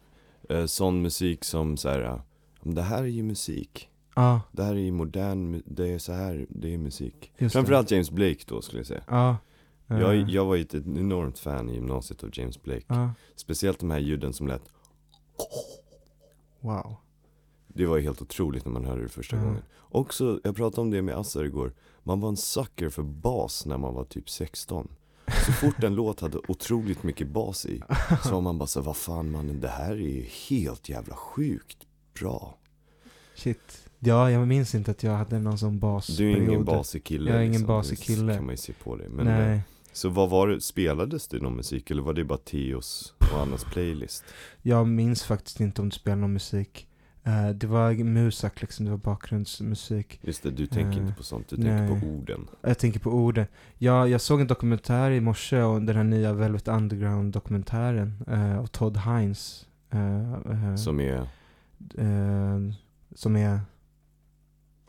eh, sån musik som så här, ja, det här är ju musik. Ja, Det här är ju modern, det är så här, det är musik. just Framförallt James Blake då skulle jag säga. det. Ja. eh, Jag, jag var ju ett enormt fan i gymnasiet av James Blake. ja. Speciellt de här ljuden som lät, Wow. det var ju helt otroligt när man hörde det första Ja. gången. Också, jag pratade om det med Assar igår, man var en sucker för bas när man var typ 16. Så fort en låt hade otroligt mycket bas i, så var man bara så vad fan mannen, det här är ju helt jävla sjukt bra. Shit. Ja, jag minns inte att jag hade någon sån bas. Du är ingen basig kille Jag är ingen liksom. basig kille. kan man ju se på dig. Men, eh, Nej. Så vad var det, spelades det någon musik eller var det bara Theos och Annas playlist? Jag minns faktiskt inte om du spelade någon musik. Eh, det var musak liksom, det var bakgrundsmusik. Just det, du tänker Eh, inte på sånt, du tänker nej. på orden. Jag tänker på orden. Jag, jag såg en dokumentär i morse om den här nya Velvet Underground-dokumentären uh, av Todd Hines. eh, eh, Som är, eh, som är...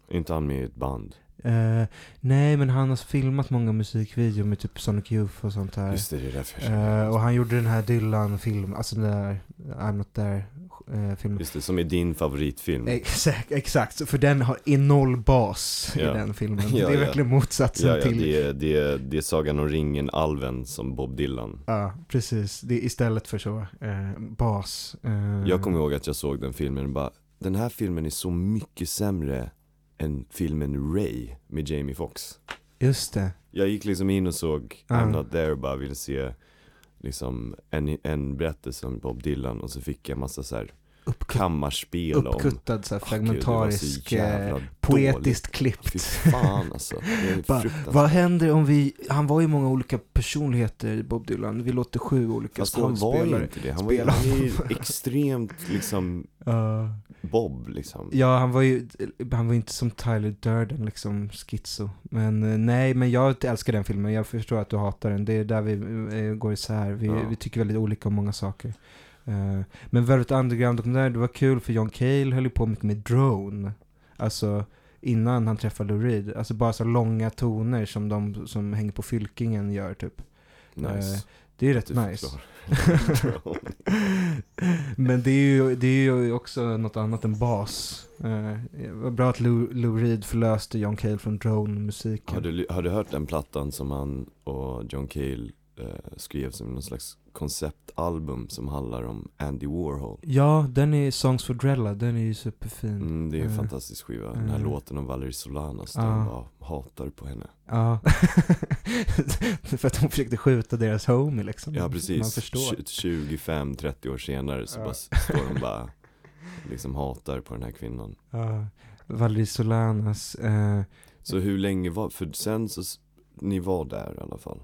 inte han med i ett band? Eh, nej, men han har filmat många musikvideor med typ Sonic Youth och sånt här. Just det, det är därför jag Eh, och han gjorde den här Dylan-filmen, alltså den där I'm Not There-filmen. Just det, som är din favoritfilm. Exakt, exakt, för den har i noll bas Ja. i den filmen. Ja, det är ja. verkligen motsatsen Ja, ja, till... det är, det, är, det är Sagan om ringen-alven som Bob Dylan. Ja, precis. Det är istället för så, eh, bas. Eh, Jag kommer ihåg att jag såg den filmen och bara, den här filmen är så mycket sämre än filmen Ray med Jamie Foxx. Just det. Jag gick liksom in och såg Ja. I'm not there och bara ville se liksom en, en berättelse om Bob Dylan och så fick jag massa så här Uppkutt, kammarspel om uppkuttad så här, fragmentarisk, Gud, så eh, jävla poetiskt Fy klippt. fan alltså, Bara, Vad händer om vi, han var ju många olika personligheter Bob Dylan, vi låter sju olika Fast han var ju inte det, han var ju, han extremt liksom. Bob liksom Ja, han var ju, han var inte som Tyler Durden liksom, schizo. Men eh, nej, men jag älskar den filmen. Jag förstår att du hatar den. Det är där vi eh, går isär. Vi, Ja. vi tycker väldigt olika om många saker. Eh, men Velvet Underground dokumentär, det var kul för John Cale höll ju på mycket med drone. Alltså innan han träffade Lou Reed. Alltså bara så långa toner som de som hänger på Fylkingen gör typ. Nice Det är rätt Du nice. Men det är, ju, det är ju också något annat än bas. Eh, det var bra att Lou, Lou Reed förlöste John Cale från drone-musiken. har, du, har du hört den plattan som han och John Cale eh, skrev som någon slags konceptalbum som handlar om Andy Warhol? Ja, den är Songs for Drella, den är ju superfin. Mm, det är en Eh, fantastisk skiva, den här eh. låten om Valerie Solanas där Ja. han bara hatar på henne Ja. För att hon försökte skjuta deras homie liksom. Ja precis, Man förstår. 25-30 år senare så bara står de bara liksom hatar på den här kvinnan Ja. Valerie Solanas. Eh, Så hur länge var, för sen så, ni var där i alla fall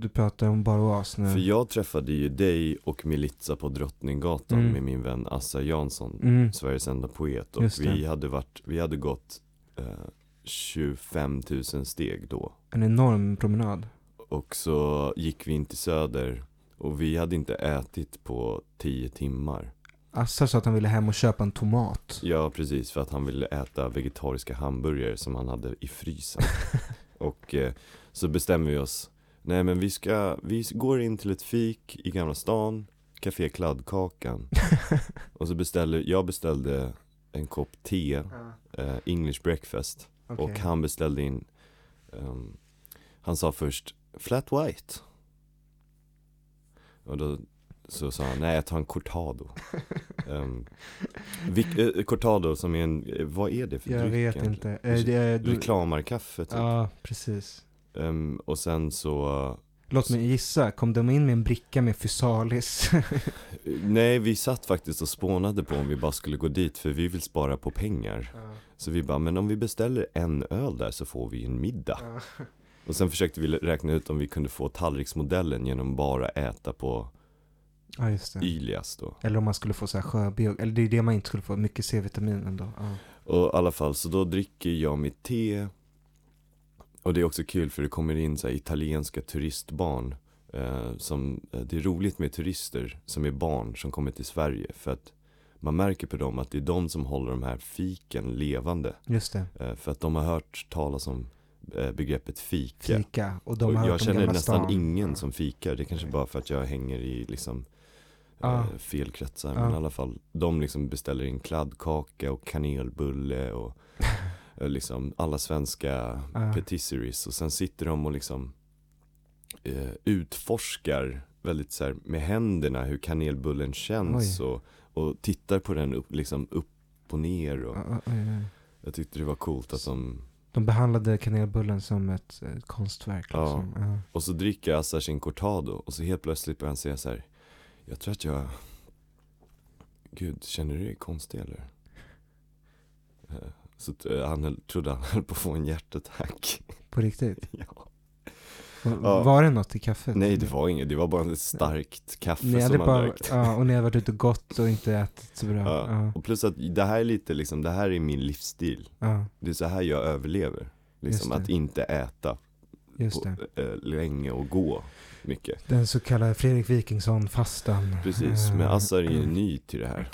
du pratar om Bar Oas nu. För jag träffade ju dig och Militza på Drottninggatan Mm. med min vän Assa Jansson Mm. Sveriges enda poet och vi hade varit, vi hade gått eh, 25 000 steg då En enorm promenad. Och så gick vi in till Söder och vi hade inte ätit på 10 timmar Assa sa att han ville hem och köpa en tomat. Ja precis, för att han ville äta vegetariska hamburgare som han hade i frysen Och eh, så bestämmer vi oss Nej men vi ska, vi går in till ett fik i Gamla stan Café Kladdkakan Och så beställer, jag beställde en kopp te, eh, English breakfast Okej. Och han beställde in ehm, Han sa först Flat white Och då så sa han, nej jag tar en cortado um, uh, Cortado som är en, eh, vad är det för Jag dryck vet egentligen? inte. Eh, det är, du, Reklamarkaffe typ ja, precis. Ehm, Och sen så Låt mig gissa, kom de in med en bricka med Fysalis? Nej vi satt faktiskt och spånade på om vi bara skulle gå dit för vi vill spara på pengar Så vi bara, men om vi beställer en öl där så får vi en middag Och sen försökte vi räkna ut om vi kunde få tallriksmodellen genom bara äta på Ja. Ilias då Eller om man skulle få så här sjöbiog, eller det är det man inte skulle få, mycket C-vitamin ändå. Ja. Och i alla fall, så då dricker jag mitt te Och det är också kul för det kommer in så italienska turistbarn eh, som, eh, Det är roligt med turister som är barn som kommer till Sverige för att man märker på dem att det är de som håller de här fiken levande Just det, eh, För att de har hört talas om eh, begreppet fika fika. Och de och har jag hört om känner nästan stan. ingen som fikar, det är kanske bara för att jag hänger i liksom Ja. eh, fel kretsar. Ja. Men i alla fall, de liksom beställer in kladdkaka och kanelbulle och liksom alla svenska Ja. patisseries. Och sen sitter de och liksom eh, utforskar väldigt så här, med händerna hur kanelbullen känns och, och tittar på den upp, liksom upp och ner. Och Ja, ja, ja, ja. jag tyckte det var coolt att de De behandlade kanelbullen som ett eh, konstverk. Ja. Liksom. Ja. Och så dricker Assar sin cortado och så helt plötsligt börjar han säga så här. Jag tror att jag Gud, känner du dig konstig eller? Eh, Så t- han höll, trodde han höll på att få en hjärtattack På riktigt? ja. Var det något i kaffet? Nej det var inget, det var bara ett starkt kaffe Ni hade som bara, drack ja, och ni har varit ute och gått och inte ätit så bra. ja. Ja. Och plus att det här är lite liksom, det här är min livsstil Ja, Det är så här jag överlever Liksom att inte äta just på, eh, länge och gå mycket Den så kallade Fredrik Wikingsson-fastan. Precis, men Eh, Assar är ju ny till det här.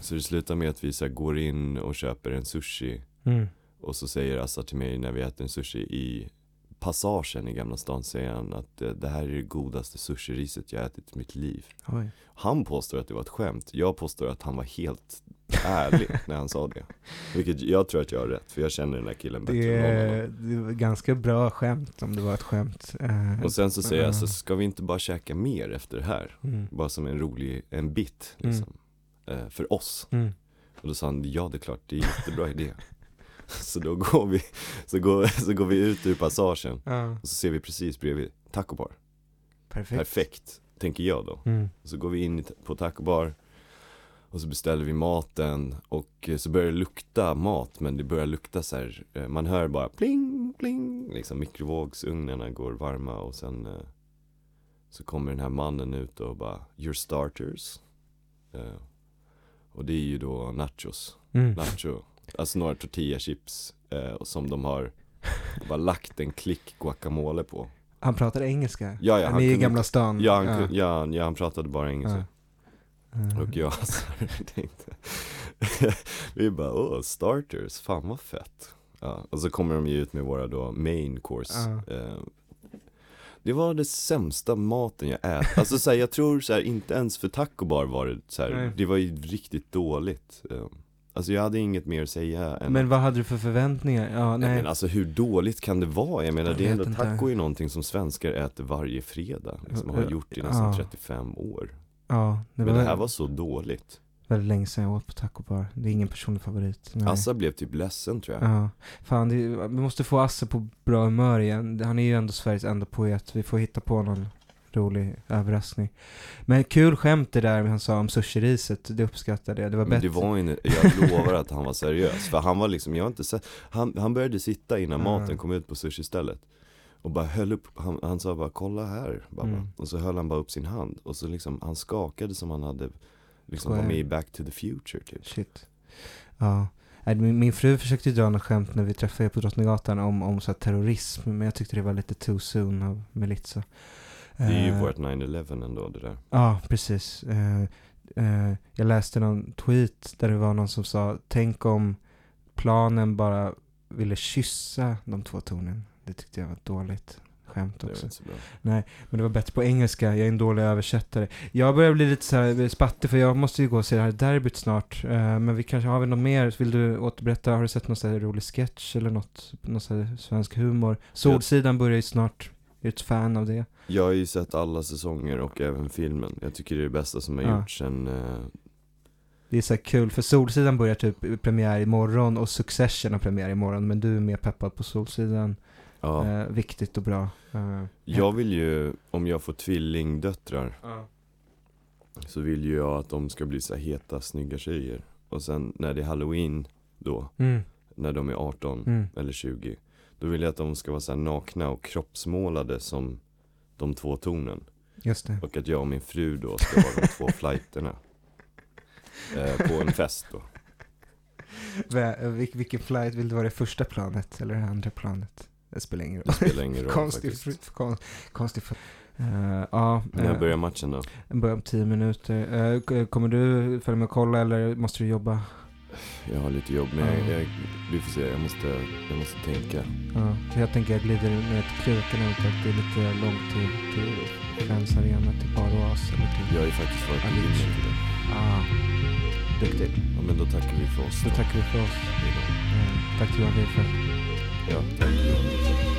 Så det slutar med att vi så går in och köper en sushi Mm. Och så säger Assar till mig när vi äter en sushi i passagen i Gamla stan Säger han att eh, det här är det godaste sushiriset jag ätit i mitt liv Oj. Han påstår att det var ett skämt Jag påstår att han var helt ärlig när han sa det Vilket jag tror att jag har rätt för jag känner den här killen bättre Det än någon annan det var ganska bra skämt om det var ett skämt. Eh, Och sen så säger jag Ja. så ska vi inte bara käka mer efter det här? Mm. Bara som en rolig, en bit liksom eh, För oss Mm. Och då sa han, ja det är klart, det är en jättebra idé Så då går vi, så går, så går vi ut ur passagen. Ja, Och så ser vi precis bredvid Taco Bar. Perfekt. Perfekt, tänker jag då. Mm. Så går vi in på Taco Bar. Och så beställer vi maten. Och eh, så börjar det lukta mat men det börjar lukta så här, eh, man hör bara pling, pling, liksom mikrovågsugnarna går varma och sen eh, så kommer den här mannen ut och bara Your starters. Och det är ju då nachos, Mm. nacho, alltså några tortillachips eh, som de har bara lagt en klick guacamole på Han pratar engelska. Ja, ja, han, är i kunde Gamla stan. Ja, han, ja. ja, ja, han pratade bara engelska. Mm. Och jag så här tänkte Vi bara, åh, starters, fan vad fett ja, Och så kommer de ju ut med våra då main course eh, Det var det sämsta maten jag ätit Alltså så här, jag tror så här, inte ens för taco bar var det så här. Det var ju riktigt dåligt eh, Alltså jag hade inget mer att säga än Men vad hade du för förväntningar? Ja, Nej. men alltså hur dåligt kan det vara? Jag menar Jag det är ändå, taco är någonting som svenskar äter varje fredag liksom, och har gjort i Ja. nästan 35 år ja, det Men det här var så dåligt väldigt länge sedan jag åt på taco bar. Det är ingen personlig favorit. Nej. Assa blev typ ledsen tror jag Ja, fan det, vi måste få Asse på bra humör igen. Han är ju ändå Sveriges enda poet. Vi får hitta på någon rolig överraskning. Men kul skämt det där han sa om sushi-riset. Det uppskattade jag. Det var Men bättre. det var inte, jag lovar att han var seriös För han var liksom, jag har inte sett Han, han började sitta innan maten kom ut på sushi-stället Och bara höll upp, han, han sa bara kolla här babba. Mm. Och så höll han bara upp sin hand Och så liksom, han skakade som han hade Liksom var med i Back to the Future typ Shit. Ja. Nej, Min, min fru försökte dra något skämt när vi träffade er på Drottninggatan om, om så terrorism. Men jag tyckte det var lite too soon av Melitza. Det är ju Eh, vårt 9-11 ändå det där Ja, precis. Eh, eh, jag läste någon tweet där det var någon som sa Tänk om planen bara ville kyssa de två tornen. Det tyckte jag var ett dåligt skämt också. bra Men det var bättre på engelska. Jag är en dålig översättare. Jag börjar bli lite så här spattig för jag måste ju gå och se det här derbyt snart. Eh, men vi kanske har vi något mer? Vill du återberätta? Har du sett någon så rolig sketch eller något? Någon så svensk humor? Solsidan börjar ju snart. Är du ett fan av det? Jag har ju sett alla säsonger och även filmen Jag tycker det är det bästa som har Ja. gjorts sen eh, Det är så här kul, för Solsidan börjar typ premiär imorgon och Succession har premiär imorgon, men du är mer peppad på Solsidan. Ja, Eh, viktigt och bra. Eh, jag vill ju, om jag får tvillingdöttrar ja. Så vill ju jag att de ska bli så här heta, snygga tjejer Och sen när det är halloween då, Mm, när de är 18 mm. eller 20 Då vill jag att de ska vara så nakna och kroppsmålade som de två tornen Just det. Och att jag och min fru då ska vara de två flighterna eh, På en fest då eh, vilk, vilken flight, vill du vara det första planet eller det andra planet? Det spelar ingen Det roll. spelar ingen roll konstig, faktiskt fr- kon, konstig Eh, Ja, När eh, börjar matchen då? börjar om tio minuter. K- kommer du följa med och kolla eller måste du jobba? Jag har lite jobb men jag, Ja. jag, vi får se, jag måste, jag måste tänka Ja, jag tänker jag glider ner till Krukan och att det är lite långt till, till Friends Arena, till Baroas eller till... Jag har ju faktiskt varit på gymmet idag Ah, duktigt. Ja men då tackar vi för oss Då tackar vi för oss. Hejdå. Eh, tack till Johan Wirfeldt. Ja, tack Johan